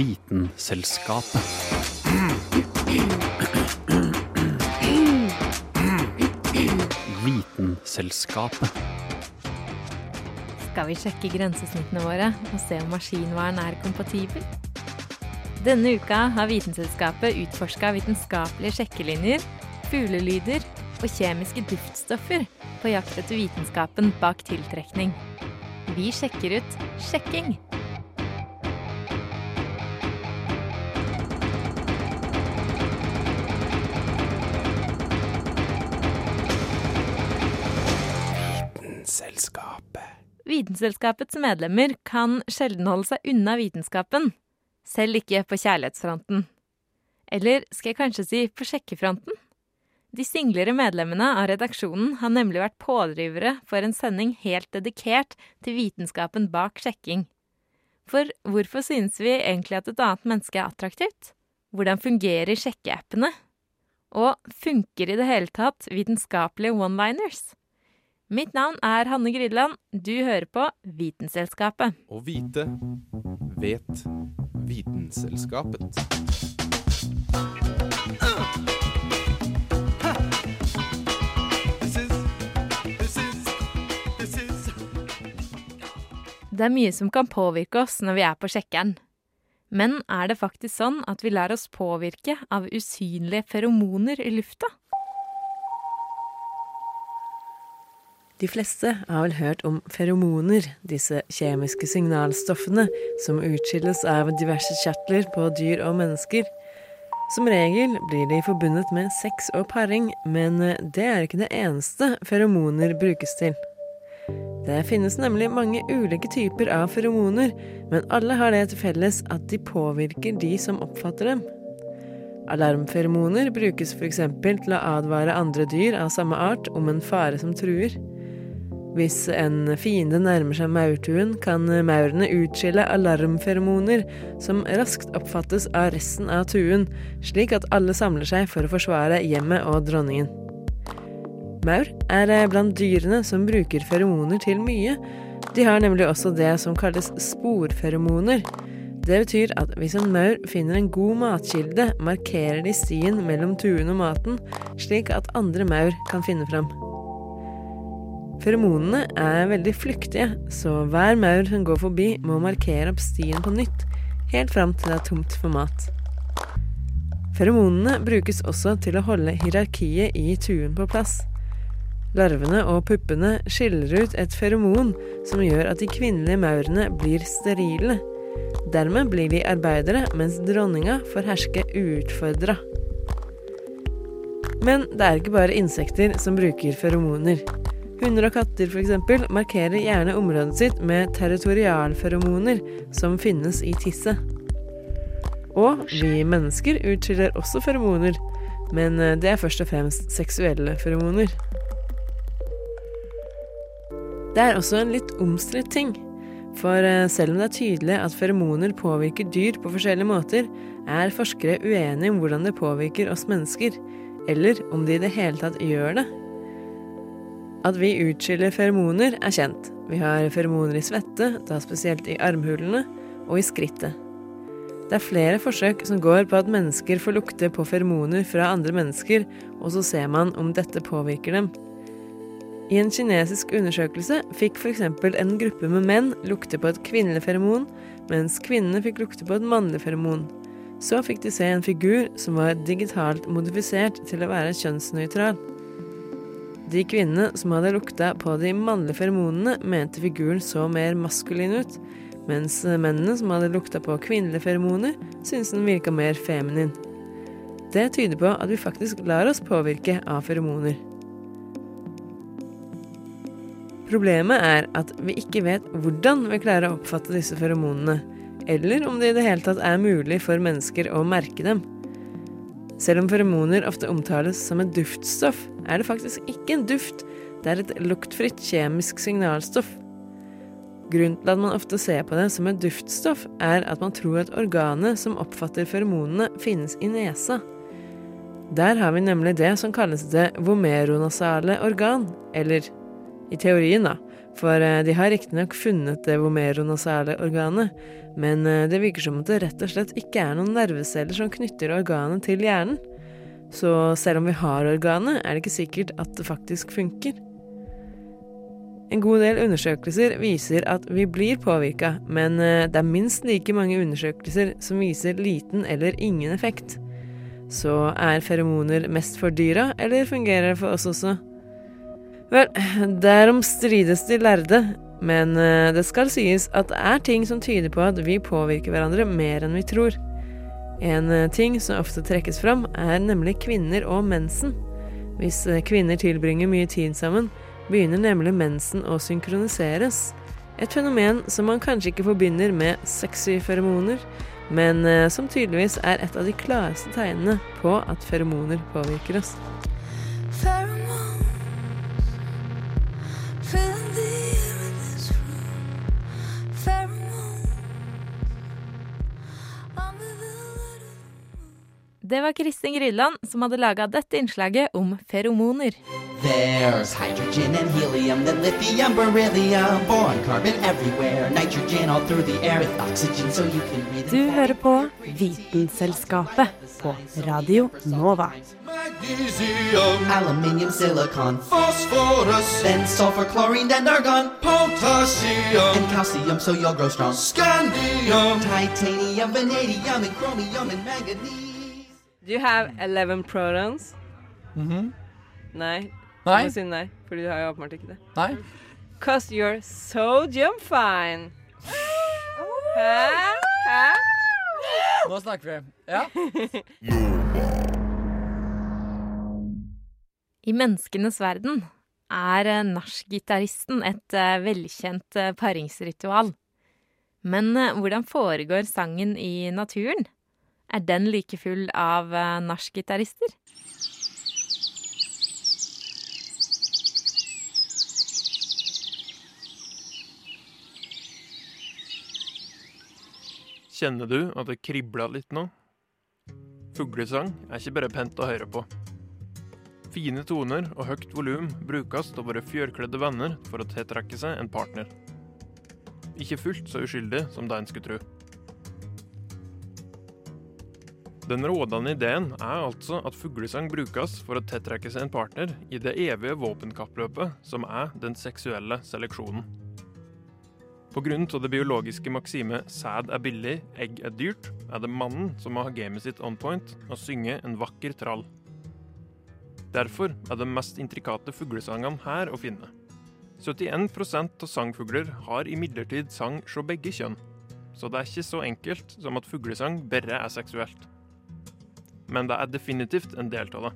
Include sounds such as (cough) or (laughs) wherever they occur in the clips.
Vitenselskapet. Vitenselskapet. Skal vi sjekke grensesnittene våre og se om maskinvaren er kompatibel? Denne uka har Vitenselskapet utforska vitenskapelige sjekkelinjer, fuglelyder og kjemiske duftstoffer på jakt etter vitenskapen bak tiltrekning. Vi sjekker ut sjekking. Vitenselskapets medlemmer kan sjelden holde seg unna vitenskapen. Selv ikke på kjærlighetsfronten. Eller skal jeg kanskje si på sjekkefronten? De singlere medlemmene av redaksjonen har nemlig vært pådrivere for en sending helt dedikert til vitenskapen bak sjekking. For hvorfor synes vi egentlig at et annet menneske er attraktivt? Hvordan fungerer sjekkeappene? Og funker i det hele tatt vitenskapelige one-liners? Mitt navn er Hanne Grydeland. Du hører på Vitenselskapet. Å vite vet Vitenselskapet. Det er mye som kan påvirke oss når vi er på sjekkeren. Men er det faktisk sånn at vi lar oss påvirke av usynlige feromoner i lufta? De fleste har vel hørt om feromoner, disse kjemiske signalstoffene som utskilles av diverse kjertler på dyr og mennesker. Som regel blir de forbundet med sex og paring, men det er ikke det eneste feromoner brukes til. Det finnes nemlig mange ulike typer av feromoner, men alle har det til felles at de påvirker de som oppfatter dem. Alarmferomoner brukes f.eks. til å advare andre dyr av samme art om en fare som truer. Hvis en fiende nærmer seg maurtuen, kan maurene utskille alarmferomoner som raskt oppfattes av resten av tuen, slik at alle samler seg for å forsvare hjemmet og dronningen. Maur er blant dyrene som bruker feromoner til mye. De har nemlig også det som kalles sporferomoner. Det betyr at hvis en maur finner en god matkilde, markerer de stien mellom tuen og maten, slik at andre maur kan finne fram. Feromonene er veldig flyktige, så hver maur som går forbi, må markere opp stien på nytt, helt fram til det er tomt for mat. Feromonene brukes også til å holde hierarkiet i tuen på plass. Larvene og puppene skiller ut et feromon som gjør at de kvinnelige maurene blir sterile. Dermed blir de arbeidere, mens dronninga får herske uutfordra. Men det er ikke bare insekter som bruker feromoner. Hunder og katter f.eks. markerer gjerne området sitt med territorialferomoner som finnes i tisset. Og vi mennesker utskiller også feromoner, men eh, det er først og fremst seksuelle feromoner. Det er også en litt omstridt ting. For eh, selv om det er tydelig at feromoner påvirker dyr på forskjellige måter, er forskere uenige om hvordan det påvirker oss mennesker, eller om de i det hele tatt gjør det. At vi utskiller feromoner, er kjent. Vi har feromoner i svette, da spesielt i armhulene, og i skrittet. Det er flere forsøk som går på at mennesker får lukte på feromoner fra andre mennesker, og så ser man om dette påvirker dem. I en kinesisk undersøkelse fikk f.eks. en gruppe med menn lukte på et kvinnelig feromon, mens kvinnene fikk lukte på et mannlig feromon. Så fikk de se en figur som var digitalt modifisert til å være kjønnsnøytral. De kvinnene som hadde lukta på de mannlige feromonene, mente figuren så mer maskulin ut, mens mennene som hadde lukta på kvinnelige feromoner, syntes den virka mer feminin. Det tyder på at vi faktisk lar oss påvirke av feromoner. Problemet er at vi ikke vet hvordan vi klarer å oppfatte disse feromonene, eller om det i det hele tatt er mulig for mennesker å merke dem. Selv om feromoner ofte omtales som et duftstoff, er det faktisk ikke en duft, det er et luktfritt kjemisk signalstoff. Grunnen til at man ofte ser på det som et duftstoff, er at man tror at organet som oppfatter feromonene, finnes i nesa. Der har vi nemlig det som kalles det vomeronasale organ, eller i teorien, da, For eh, de har riktignok funnet det vomeronasale organet, men eh, det virker som at det rett og slett ikke er noen nerveceller som knytter organet til hjernen. Så selv om vi har organet, er det ikke sikkert at det faktisk funker. En god del undersøkelser viser at vi blir påvirka, men eh, det er minst like mange undersøkelser som viser liten eller ingen effekt. Så er feromoner mest for dyra, eller fungerer det for oss også? Vel, derom strides de lærde, men eh, det skal sies at det er ting som tyder på at vi påvirker hverandre mer enn vi tror. En eh, ting som ofte trekkes fram, er nemlig kvinner og mensen. Hvis eh, kvinner tilbringer mye tid sammen, begynner nemlig mensen å synkroniseres. Et fenomen som man kanskje ikke forbinder med sexy feromoner, men som tydeligvis er et av de klareste tegnene på at feromoner påvirker oss. Det var Kristin Grydland som hadde laga dette innslaget om feromoner. There's hydrogen and helium, then lithium, beryllium, boron, carbon everywhere, nitrogen all through the air with oxygen so you can breathe. Du hører på Vitenselskapet på Radio Nova. Magnesium, aluminium, silicon, phosphorus, then sulfur, chlorine, then argon, potassium, and calcium so you'll grow strong. Scandium, titanium, vanadium, and chromium, and manganese. Do you have 11 pronouns? Mm -hmm. Nei. Nei. Du må si nei, fordi du har jo åpenbart ikke det. Nei. Cause you're so jump fine. Hæ? Hæ? Nå snakker vi. Ja. I menneskenes verden er eh, nachgitaristen et uh, velkjent uh, paringsritual. Men hvordan foregår sangen i naturen? Er den like full av uh, nachgitarister? Kjenner du at det kribla litt nå? Fuglesang er ikke bare pent å høre på. Fine toner og høyt volum brukes av våre fjørkledde venner for å tiltrekke seg en partner. Ikke fullt så uskyldig som det en skulle tro. Den rådende ideen er altså at fuglesang brukes for å tiltrekke seg en partner i det evige våpenkappløpet som er den seksuelle seleksjonen. Pga. det biologiske maksimet 'sæd er billig, egg er dyrt', er det mannen som må ha gamet sitt on point og synge en vakker trall. Derfor er de mest intrikate fuglesangene her å finne. 71% av sangfugler har imidlertid sang hos begge kjønn, så det er ikke så enkelt som at fuglesang bare er seksuelt men det er definitivt en del av det.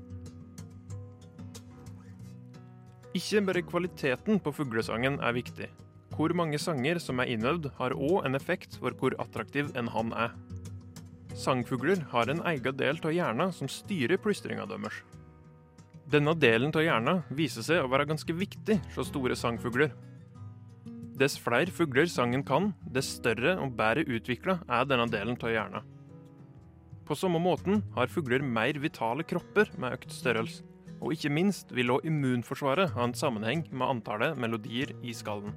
Ikke bare kvaliteten på fuglesangen er viktig. Hvor mange sanger som er innøvd, har òg en effekt for hvor attraktiv en hann er. Sangfugler har en egen del av hjernen som styrer plystringa deres. Denne delen av hjernen viser seg å være ganske viktig hos store sangfugler. Dess flere fugler sangen kan, dess større og bedre utvikla er denne delen av hjernen. På samme måten har fugler mer vitale kropper med økt størrelse. Og ikke minst vil òg immunforsvaret ha en sammenheng med antallet melodier i skallen.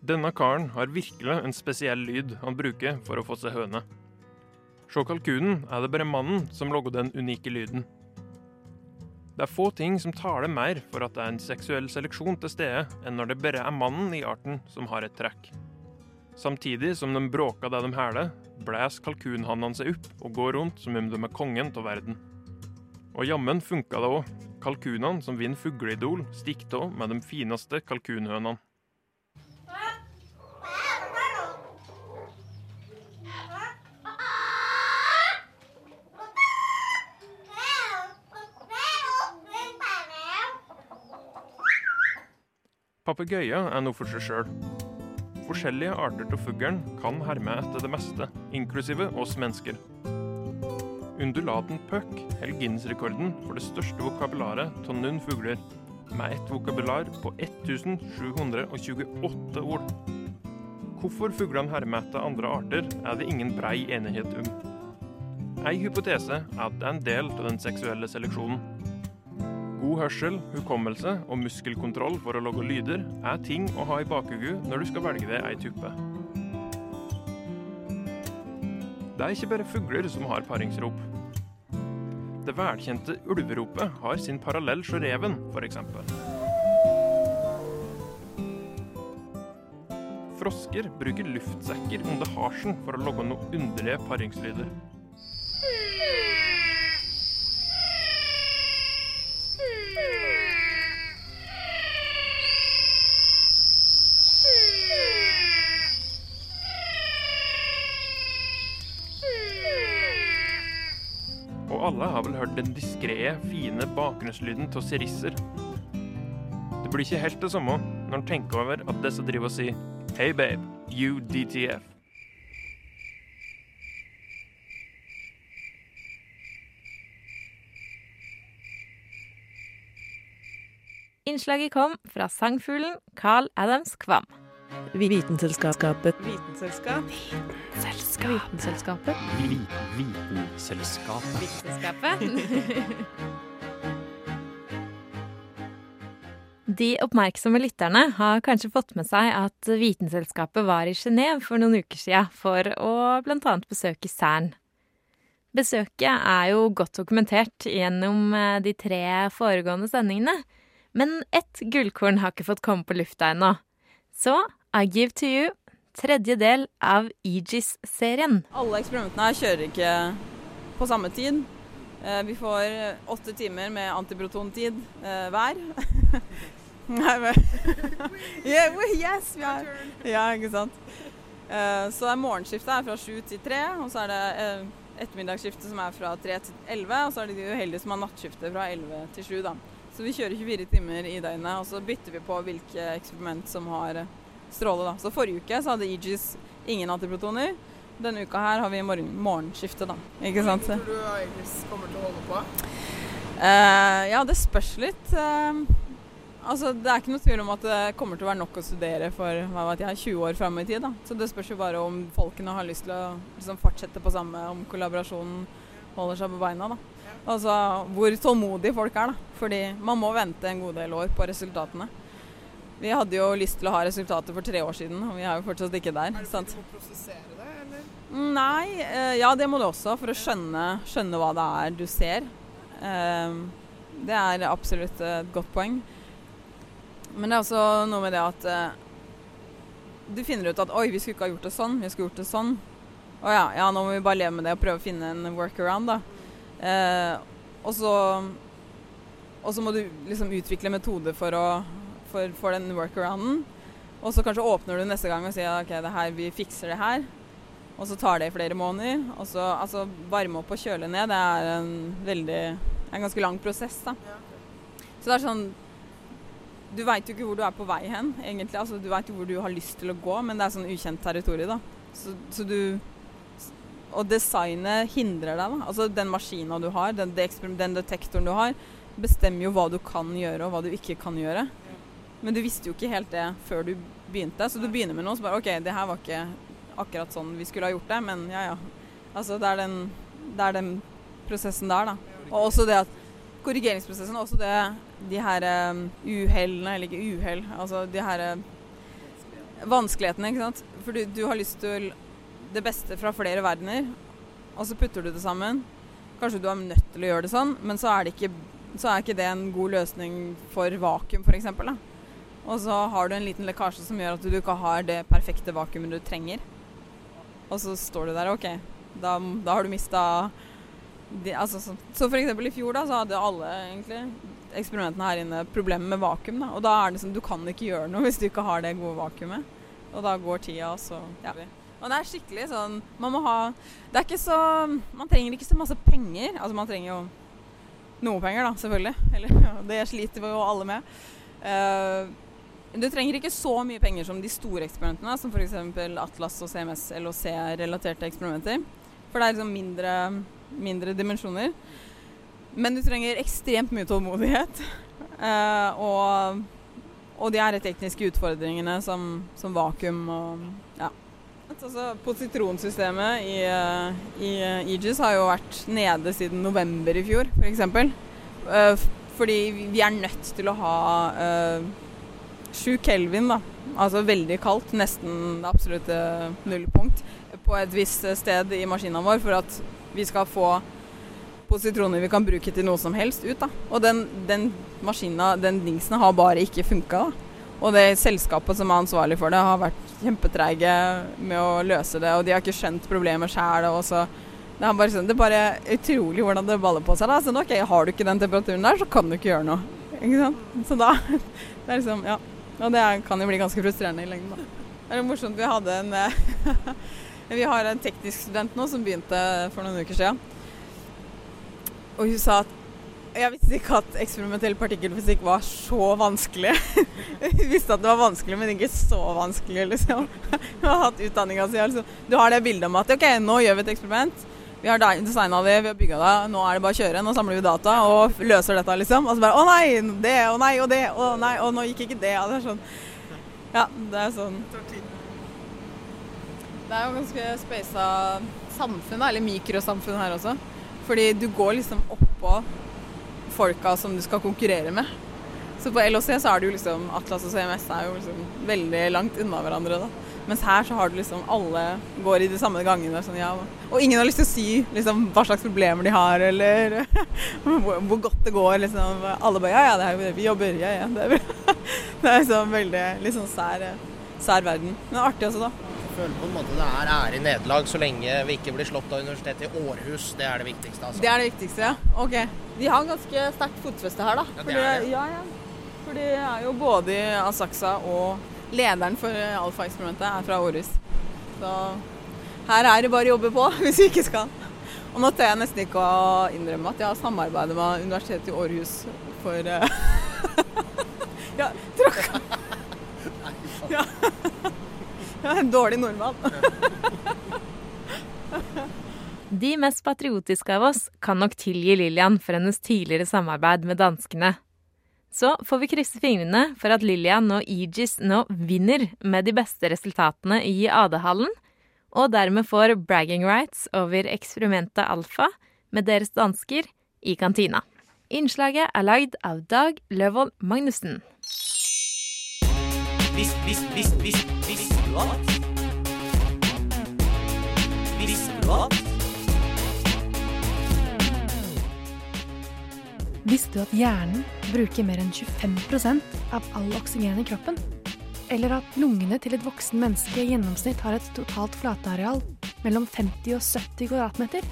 Denne karen har virkelig en spesiell lyd han bruker for å få seg høne. Se kalkunen er det bare mannen som lager den unike lyden. Det er få ting som taler mer for at det er en seksuell seleksjon til stede, enn når det bare er mannen i arten som har et trekk. Samtidig som de bråker det de hæler, blæs kalkunhannene seg opp og går rundt som om de er kongen av verden. Og jammen funka det òg. Kalkunene som vinner fugleidol, stikker av med de fineste kalkunhønene. Papegøyer er noe for seg sjøl. Forskjellige arter av fuglen kan herme etter det meste, inklusive oss mennesker. Undulaten puck holder Guinness-rekorden for det største vokabularet av noen fugler, med et vokabular på 1728 ord. Hvorfor fuglene hermer etter andre arter, er det ingen brei enighet om. En hypotese er at det er en del av den seksuelle seleksjonen. God hørsel, hukommelse og muskelkontroll for å lage lyder er ting å ha i bakhodet når du skal velge deg ei tuppe. Det er ikke bare fugler som har paringsrop. Det velkjente ulveropet har sin parallell hos reven, f.eks. Frosker bruker luftsekker under harsen for å lage noen underlige paringslyder. Den diskré, fine bakgrunnslyden av sirisser. Det blir ikke helt det samme når en tenker over at disse driver og sier Hey babe, you DTF. Innslaget kom fra sangfuglen Carl Adams Kvam. Vitenselskapet. Vitenselskap. Vitenselskapet. Vitenselskapet. Vitenselskapet. De oppmerksomme lytterne har kanskje fått med seg at Vitenselskapet var i Genéve for noen uker siden for å annet besøke Cern. Besøket er jo godt dokumentert gjennom eh, de tre foregående sendingene, men ett gullkorn har ikke fått komme på lufta ennå. Så I give to you tredje del av Aegis-serien. Alle eksperimentene her kjører ikke på samme tid. Eh, Vi får åtte timer med antiprotontid eh, hver. (laughs) (laughs) Yeah, Yes, vi har. Ja, ikke sant. Eh, Så er morgenskiftet er fra sju til tre, og så er det eh, ettermiddagsskiftet som er fra tre til elleve, og så er det de uheldige som har nattskiftet fra elleve til sju, da. Så vi kjører 24 timer i døgnet, og så bytter vi på hvilke eksperiment som har eh, stråle, da. Så forrige uke så hadde Aegis ingen antiprotoner. Denne uka her har vi morgen, morgenskifte, da. Ikke sant? Tror du Aegis kommer til å holde på? Uh, ja, det spørs litt. Uh, altså, det er ikke noe tvil om at det kommer til å være nok å studere for hva vet jeg, 20 år fram i tid. Da. Så det spørs jo bare om folkene har lyst til å liksom, fortsette på samme, om kollaborasjonen holder seg på beina. Da. Altså hvor tålmodige folk er, da. Fordi man må vente en god del år på resultatene. Vi hadde jo lyst til å ha resultater for tre år siden, og vi er jo fortsatt ikke der. Er det sant? må prosessere det, eller? Nei, eh, ja det må du også, for å skjønne, skjønne hva det er du ser. Eh, det er absolutt et godt poeng. Men det er også noe med det at eh, du finner ut at oi, vi skulle ikke ha gjort det sånn, vi skulle gjort det sånn. Å ja, ja, nå må vi bare leve med det og prøve å finne en workaround, da. Og så og så må du liksom utvikle metoder for, å, for, for den workarounden. Og så kanskje åpner du neste gang og sier ok, det her, vi fikser det her. Og så tar det i flere måneder. Og så altså, varme opp og kjøle ned, det er en veldig en ganske lang prosess. da. Så det er sånn Du veit jo ikke hvor du er på vei hen, egentlig. Altså, du veit jo hvor du har lyst til å gå, men det er sånn ukjent territorium, da. Så, så du Og designet hindrer deg, da. Altså den maskina du har, den, den detektoren du har, bestemmer jo hva du kan gjøre, og hva du ikke kan gjøre. Men du visste jo ikke helt det før du begynte. Så du begynner med noe, så bare OK, det her var ikke akkurat sånn vi skulle ha gjort det, men ja ja. Altså det er den, det er den prosessen der, da. Og også det at Korrigeringsprosessen, også det de her um, uhellene, eller ikke uhell, altså de her um, vanskelighetene, ikke sant. For du, du har lyst til det beste fra flere verdener, og så putter du det sammen. Kanskje du er nødt til å gjøre det sånn, men så er, det ikke, så er ikke det en god løsning for vakuum, f.eks. Og så har du en liten lekkasje som gjør at du ikke har det perfekte vakuumet du trenger. Og så står du der, OK, da, da har du mista de, altså, så, så eksempel i fjor da, så hadde alle egentlig eksperimentene her inne problemer med vakuum. Da. Og da er det sånn, du kan ikke gjøre noe hvis du ikke har det gode vakuumet. Og da går tida, og så ja. Og det er skikkelig sånn Man må ha Det er ikke så Man trenger ikke så masse penger. Altså man trenger jo noe penger, da, selvfølgelig. Eller (laughs) det sliter vi jo alle med. Eh, du trenger ikke så mye penger som de store eksperimentene, som f.eks. Atlas og CMS, LHC-relaterte eksperimenter. For det er liksom mindre, mindre dimensjoner. Men du trenger ekstremt mye tålmodighet. Uh, (laughs) og, og de her tekniske utfordringene som, som vakuum og ja. Altså, positronsystemet i, eh, i eh, Aegis har jo vært nede siden november i fjor, f.eks. Uh, Fordi vi er nødt til å ha eh, 7 kelvin, da. Altså veldig kaldt, nesten absolutte nullpunkt, på et visst sted i maskinen vår for at vi skal få positroner vi kan bruke til noe som helst ut. da. Og den, den maskina, den dingsen, har bare ikke funka. Og det selskapet som er ansvarlig for det, har vært kjempetreige med å løse det, og de har ikke skjønt problemet sjæl. Det er bare, sånn, det er bare utrolig hvordan det baller på seg. da. Så ok, Har du ikke den temperaturen der, så kan du ikke gjøre noe. Ikke sant? Så da (laughs) Det er liksom, ja. Og det kan jo bli ganske frustrerende i lengden, da. Det er morsomt. Vi hadde en eh, (laughs) Vi har en teknisk student nå som begynte for noen uker siden. Og hun sa at jeg visste ikke at eksperimentell partikkelfysikk var så vanskelig. (laughs) Hun visste at det var vanskelig, men ikke så vanskelig, liksom. (laughs) Hun har hatt utdanninga si. Altså. Du har det bildet om at OK, nå gjør vi et eksperiment. Vi har designa det, vi har bygga det, nå er det bare å kjøre. Nå samler vi data og løser dette, liksom. Og så bare Å nei, det, å nei, og det, å nei, og nå gikk ikke det. Ja, det er sånn Ja, det er sånn Det er jo ganske speisa samfunn, eller mikrosamfunn her også. Fordi du går liksom oppå folka som du skal konkurrere med. Så på LHC så er det jo liksom Atlas og CMS er jo liksom veldig langt unna hverandre, da. Mens her så har du liksom alle går i de samme gangene. Sånn, ja. Og ingen har lyst til å si liksom, hva slags problemer de har, eller (laughs) hvor, godt det går. Liksom. Alle bare ja, ja, det er vi jobber. Ja, ja. Det er, (laughs) det er liksom veldig litt sånn sær, sær verden. Men artig også, da. Jeg føler på en måte det er ære i nederlag så lenge vi ikke blir slått av Universitetet i Århus. Det er det viktigste. altså. Det er det viktigste, ja. Ok. De har ganske sterkt fotfeste her, da. Ja, det er det. Ja, ja. For de er jo både i Asaksa og lederen for alfa-eksperimentet er fra Århus. Så her er det bare å jobbe på (laughs) hvis vi ikke skal. Og nå tør jeg nesten ikke å innrømme at jeg har samarbeidet med Universitetet i Århus for eh, (laughs) Ja, tråkka Ja. (laughs) Jeg er en dårlig nordmann. De mest patriotiske av oss kan nok tilgi Lillian for hennes tidligere samarbeid med danskene. Så får vi krysse fingrene for at Lillian og Aegis nå vinner med de beste resultatene i AD-hallen, og dermed får bragging rights over eksperimentet Alfa med deres dansker i kantina. Innslaget er lagd av Dag Løvold Magnussen. Vis, vis, vis, vis, visste du at? Visste du at? Visste du at hjernen bruker mer enn 25% av all oksygen i kroppen? Eller at lungene til et voksen menneske i gjennomsnitt har et totalt flatareal mellom 50 og 70 kvadratmeter?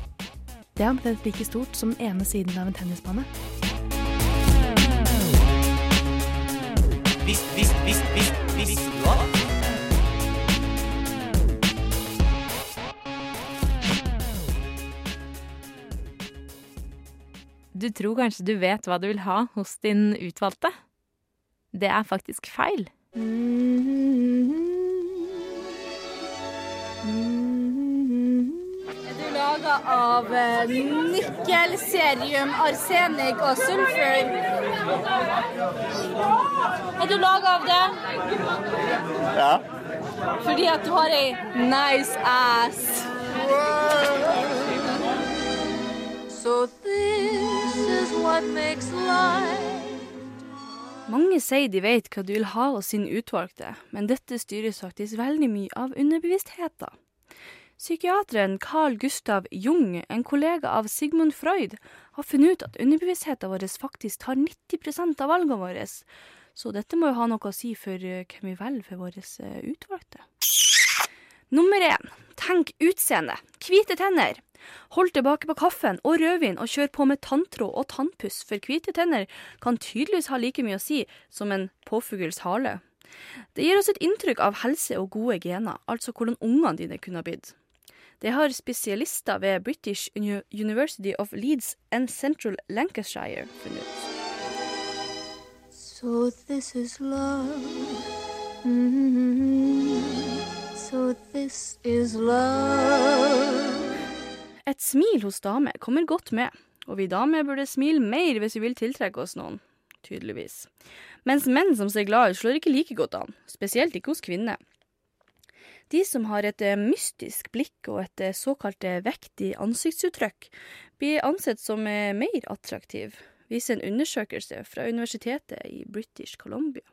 Det er omtrent like stort som den ene siden av en tennisbane. Visst, visst, visst, visst, visst, du Du tror kanskje du vet hva du vil ha hos din utvalgte? Det er faktisk feil. Er du laga av eh, nikkel, serium, arsenik og sulfur? Er du laga av det? Ja. Fordi at du har ei nice ass. So this Mange sier de vet hva du vil ha hos sin utvalgte, men dette styres faktisk veldig mye av underbevisstheten. Psykiateren Carl Gustav Jung, en kollega av Sigmund Freud, har funnet ut at underbevisstheten vår faktisk tar 90 av valgene våre, så dette må jo ha noe å si for eh, hvem vi velger for våre eh, utvalgte. Nummer én, tenk utseende. Hvite tenner. Hold tilbake på kaffen og rødvin og kjør på med tanntråd og tannpuss, for hvite tenner kan tydeligvis ha like mye å si som en påfugls hale. Det gir oss et inntrykk av helse og gode gener, altså hvordan ungene dine kunne ha blitt. Det har spesialister ved British University of Leeds and Central Lancashire funnet ut. So this is love. Mhm. So this is love. Et smil hos damer kommer godt med, og vi damer burde smile mer hvis vi vil tiltrekke oss noen, tydeligvis. Mens menn som ser glad ut, slår ikke like godt an, spesielt ikke hos kvinner. De som har et eh, mystisk blikk og et eh, såkalt eh, vektig ansiktsuttrykk, blir ansett som mer attraktiv. viser en undersøkelse fra universitetet i British Columbia.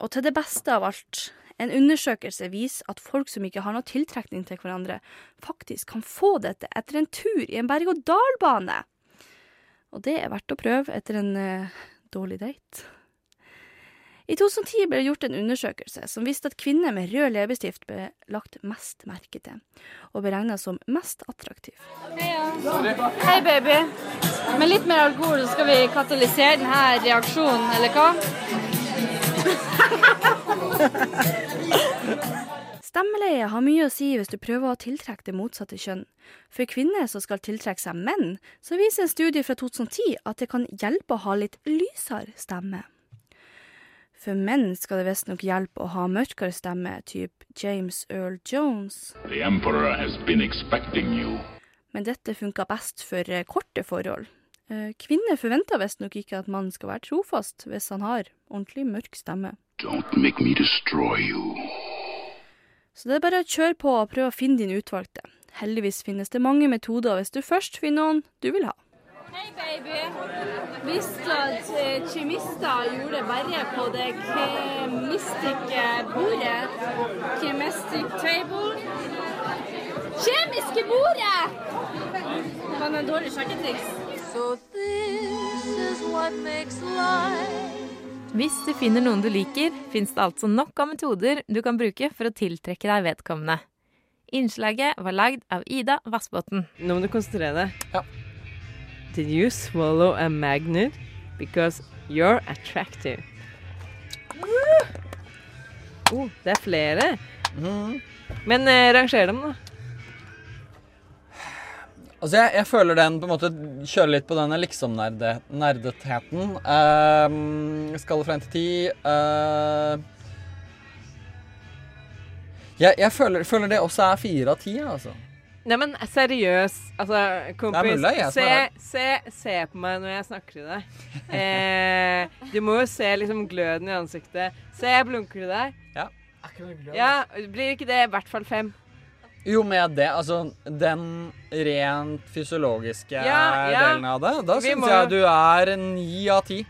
Og til det beste av alt, en undersøkelse viser at folk som ikke har noe tiltrekning til hverandre, faktisk kan få dette etter en tur i en berg-og-dal-bane. Og det er verdt å prøve etter en uh, dårlig date. I 2010 ble det gjort en undersøkelse som viste at kvinner med rød leppestift ble lagt mest merke til, og beregna som mest attraktiv. Hei, baby. Med litt mer alkohol skal vi katalysere denne reaksjonen, eller hva? (laughs) Stemmeleie har mye å si hvis du prøver å tiltrekke det motsatte kjønn. For kvinner som skal tiltrekke seg menn, så viser en studie fra 2010 at det kan hjelpe å ha litt lysere stemme. For menn skal det visstnok hjelpe å ha mørkere stemme, typ James Earl Jones. Men dette funka best for eh, korte forhold. Eh, Kvinner forventer visstnok ikke at mannen skal være trofast hvis han har ordentlig mørk stemme. Don't make me destroy you. Så det er bare å kjøre på og prøve å finne din utvalgte. Heldigvis finnes det mange metoder hvis du først finner noen du vil ha. Hei, baby. Visste du at eh, kjemister gjorde verre på det kjemistiske bordet? Chemistic table? Kjemiske bordet! Det var en dårlig sjekketriks. So this is what makes life Hvis du finner noen du liker, fins det altså nok av metoder du kan bruke for å tiltrekke deg vedkommende. Innslaget var lagd av Ida Vassbotn. Nå må du konsentrere deg. Ja. Did you swallow a magnet? Because you're attractive. Oh, det er flere. Men eh, ranger dem, da. Altså, jeg, jeg føler den på en måte kjører litt på denne liksom-nerdetheten. Um, skal fra 1 til ti. uh, jeg, jeg føler, føler det også er fire av ti, altså. Nei, men seriøs. Altså, kompis. mulig, se, se, se på meg når jeg snakker til deg. Eh, du må jo se liksom gløden i ansiktet. Se, jeg blunker til deg. Ja. Ja, Blir ikke det i hvert fall fem? Jo, med det, altså den rent fysiologiske Ja, ja. delen av det, da syns må- jeg du er 9 av 10.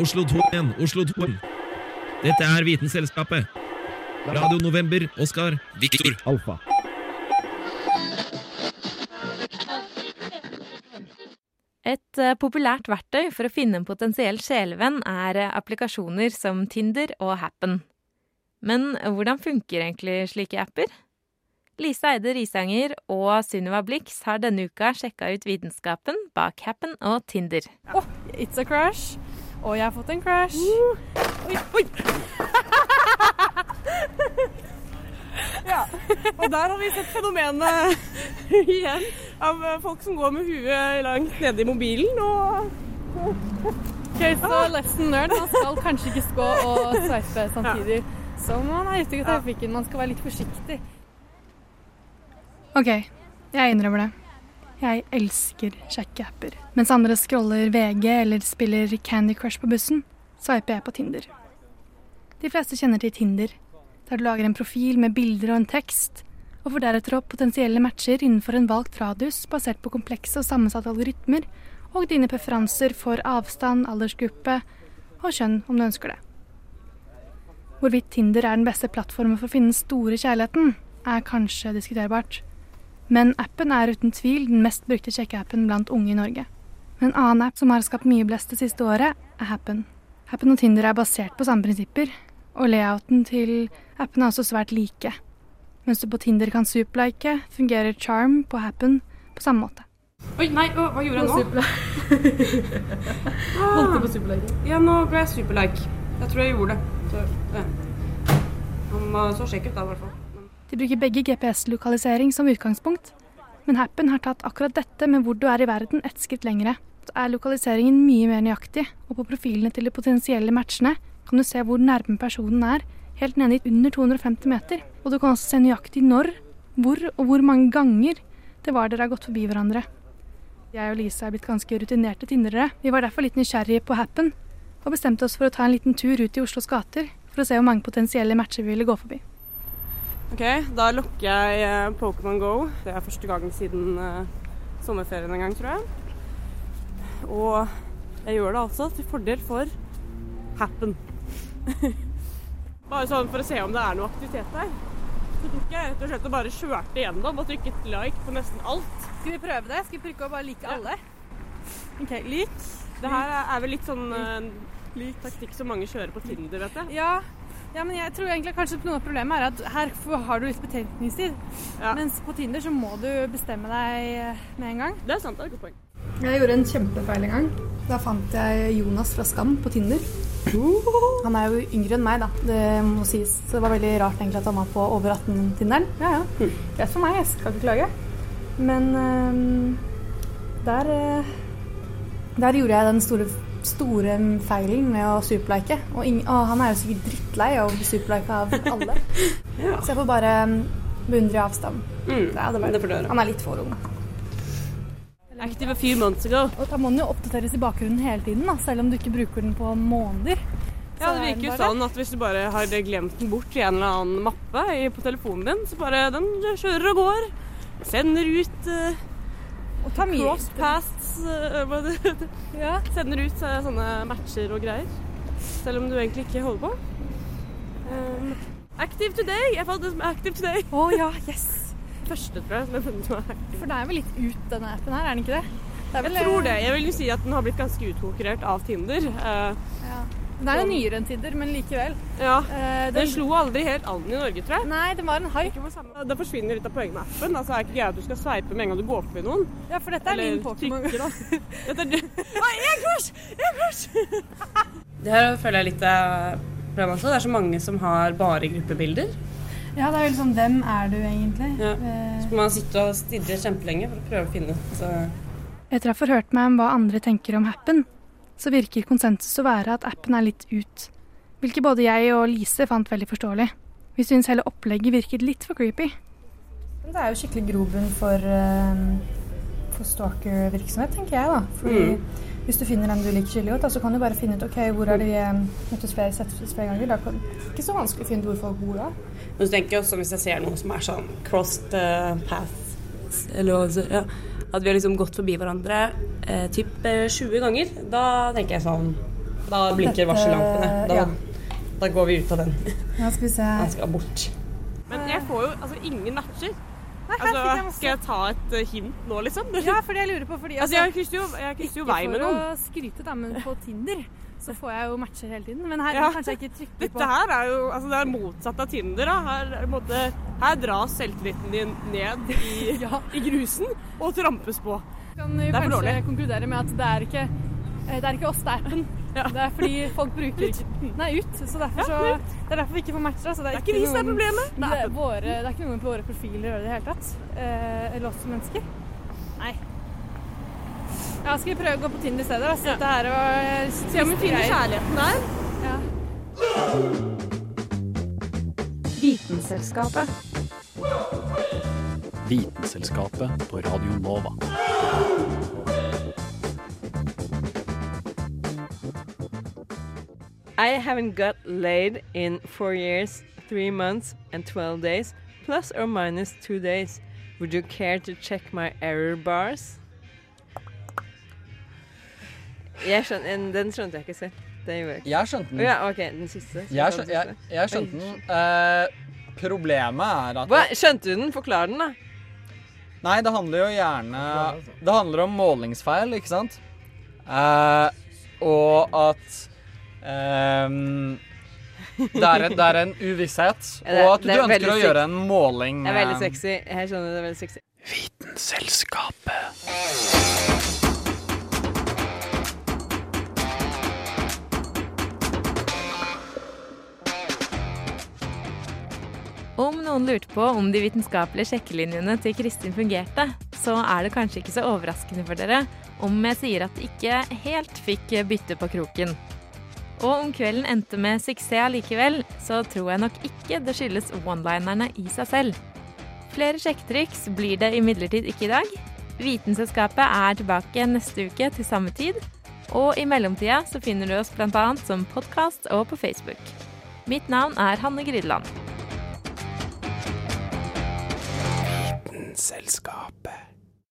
Oslo 2 igjen, Oslo 2. Dette er Vitenselskapet. Radio November, Oskar, Viktor, Alfa. Et eh, populært verktøy for å finne en potensiell sjelevenn er eh, applikasjoner som Tinder og Happen. Men hvordan funker egentlig slike apper? Lise Eide Risanger og Sunniva Blix har denne uka sjekka ut vitenskapen bak Happen og Tinder. Åh, it's a crush. Og jeg har fått en crash. Oi, oi! Ja, og der har vi sett fenomenet igjen av eh, folk som går med huet langt nede i mobilen og Ok, så lesson learned. Man skal kanskje ikke gå og sveipe samtidig. Så man er ute i trafikken. Man skal være litt forsiktig. OK, jeg innrømmer det. Jeg elsker sjekkeapper. Mens andre scroller VG eller spiller Candy Crush på bussen, sveiper jeg på Tinder. De fleste kjenner til Tinder, der du lager en profil med bilder og en tekst, og får deretter opp potensielle matcher innenfor en valgt radius basert på komplekse og sammensatte algoritmer, og dine preferanser for avstand, aldersgruppe og kjønn, om du ønsker det. Hvorvidt Tinder er den beste plattformen for å finne den store kjærligheten, er kanskje diskuterbart. Men appen er uten tvil den mest brukte sjekkeappen blant unge i Norge. En annen app som har skapt mye blest det siste året, er Happen. Happen og Tinder er basert på samme prinsipper, og layouten til appen er også svært like. Mens du på Tinder kan superlike, fungerer Charm på Happen på samme måte. Oi, nei, å, hva gjorde jeg nå? Holdt du på superlike? Ja, nå ble jeg superlike. Jeg tror jeg gjorde det. Så, ja. Så kjekk ut da, i hvert fall. De bruker begge GPS-lokalisering som utgangspunkt, men Happen har tatt akkurat dette med hvor du er i verden ett skritt lengre. Så er lokaliseringen mye mer nøyaktig, og på profilene til de potensielle matchene kan du se hvor nærme personen er, helt nede i under 250 meter. Og du kan også se nøyaktig når, hvor og hvor mange ganger det var dere har gått forbi hverandre. Jeg og Lise er blitt ganske rutinerte tindrere. Vi var derfor litt nysgjerrige på Happen, og bestemte oss for å ta en liten tur ut i Oslos gater for å se hvor mange potensielle matcher vi ville gå forbi. Ok, da lukker jeg eh, Pokémon Go. Det er første gang siden eh, sommerferien en gang, tror jeg. Og jeg gjør det altså til fordel for Happen. (laughs) bare sånn for å se om det er noe aktivitet der. Så tok jeg rett og slett og bare kjørte gjennom og trykket like på nesten alt. Skal vi prøve det? Skal vi prøve å bare like alle? Ok, lik. Det her er vel litt sånn lik. taktikk som mange kjører på Tinder, vet jeg. Ja, ja, men jeg tror egentlig kanskje noe av problemet er at her har du litt betenkningstid. Mens på Tinder så må du bestemme deg eh, med en gang. Det er sant, det er et godt poeng. Jeg gjorde en kjempefeil en gang. Da fant jeg Jonas fra Skam på Tinder. Han er jo yngre enn meg, da. Det må sies. Så det var veldig rart egentlig at han var på over 18-Tinderen. Ja, ja. Greit for meg, jeg skal ikke klage. Men øhm, der øh, Der gjorde jeg den store, store feilen med å superlike. Og ing- å, han er jo sikkert drittlei av å bli superlika av alle. (laughs) Så jeg får bare øhm, beundre avstand. Mm, Ja, det det gjøre. han er litt for ung. Active a few months ago. Og da må den jo oppdateres i bakgrunnen hele tiden, da, selv om du ikke bruker den på måneder. Ja, det er virker jo sånn at hvis du bare har glemt den bort i en eller annen mappe på telefonen din, så bare den kjører og går. Sender ut uh, Og tar mye cross paths uh, ja. Sender ut uh, sånne matcher og greier. Selv om du egentlig ikke holder på. Um, active today! Jeg fant det som active today. Å ja, yes! Første, tror jeg. For det er vel litt ut, denne appen her, er den ikke det? det er vel, Jeg tror det. Jeg vil jo si at den har blitt ganske utkonkurrert av Tinder. Eh, Ja. Det er jo nyere enn Tinder, men likevel. Ja, Eh, Den slo aldri helt an i Norge, tror jeg. Nei, det var en hype. Det forsvinner litt av poenget med appen. Altså, er ikke greia at du skal sveipe med en gang du går forbi noen. Ja, for dette er Eller min Pokémon. da. (laughs) Dette er det. Oi, jeg crush! Jeg crush! Det her føler jeg litt er problem også. Det er så mange som har bare gruppebilder. Ja, det er vel sånn Hvem er du egentlig? Ja. Eh, Så man sitte og stirre kjempelenge for å prøve å finne ut Etter å ha forhørt meg om hva andre tenker om appen, så virker konsensus å være at appen er litt ut. Hvilket både jeg og Lise fant veldig forståelig. Vi syns hele opplegget virket litt for creepy. Det er jo skikkelig grobunn for, eh, for stalkervirksomhet, tenker jeg. da. Fordi Mm. Hvis du finner den du liker skikkelig godt, da, så kan du bare finne ut ok, hvor er det vi møttes flere, sett flere ganger. Da kan, ikke så vanskelig å finne ut hvor folk bor da. Men så tenker jeg også hvis jeg ser noe som er sånn crossed uh, paths, eller hva ja, at vi har liksom gått forbi hverandre eh, typ eh, 20 ganger, da tenker jeg sånn Da blinker Dette- varsellampene. Da, ja. da går vi ut av den. Ja, skal vi se. Han skal bort. Men jeg får jo altså ingen matcher. Nei, Altså, skal jeg ta et eh, hint nå, liksom? (laughs) Ja, fordi jeg lurer på fordi Altså, jeg krysser jo, jeg krysser jo vei med Ikke for å skryte, da, men på Tinder så får jeg jo matcher hele tiden. Men her Ja. kanskje jeg ikke trykker på Dette her er jo altså det er motsatt av Tinder. da. Her, er måte, her dras selvtilliten din ned i, (laughs) i grusen og trampes på. kan Det er for kanskje konkludere med at det er ikke eh, det er ikke oss, det er appen. Det er fordi folk bruker ikke Nei, ut. Så derfor så, Ja, det er derfor vi ikke får matcher. Altså, det, er Det er ikke vi som er noen- problemet, det er våre, det er ikke noe med våre profiler i det hele tatt. Eh, eller oss som mennesker. Nei. Ja, skal vi prøve å gå på Tinder i stedet? da? Så dette her og Se om vi finner kjærligheten der. Ja. Vitenselskapet. Vitenselskapet på Radio Nova. I haven't got laid in four years, three months, and 12 days, plus or minus two days. Would you care to check my error bars? Jeg skjønner, en- den skjønte jeg ikke selv. Jeg ikke. Jeg skjønte den. Ja, ok, den siste. Jeg, skjøn, jeg, jeg skjønte den. Uh, problemet er at Hva? Skjønte du den? Forklar den, da. Nei, det handler jo gjerne Det handler om målingsfeil, ikke sant? Uh, og at ehm, det, er en, det er en uvisshet. Ja, (laughs) det og at du er ønsker å gjøre en måling Det er veldig eh, sexy. Jeg skjønner det er veldig sexy. Vitenselskapet. Om noen lurte på om de vitenskapelige sjekkelinjene til Kristin fungerte, så er det kanskje ikke så overraskende for dere om jeg sier at de ikke helt fikk bytte på kroken. Og om kvelden endte med suksess allikevel, så tror jeg nok ikke det skyldes one-linerne i seg selv. Flere sjekketriks blir det imidlertid ikke i dag. Vitenselskapet er tilbake neste uke til samme tid. Og i mellomtida så finner du oss bl.a. som podkast og på Facebook. Mitt navn er Hanne Grydeland. Vitenselskapet.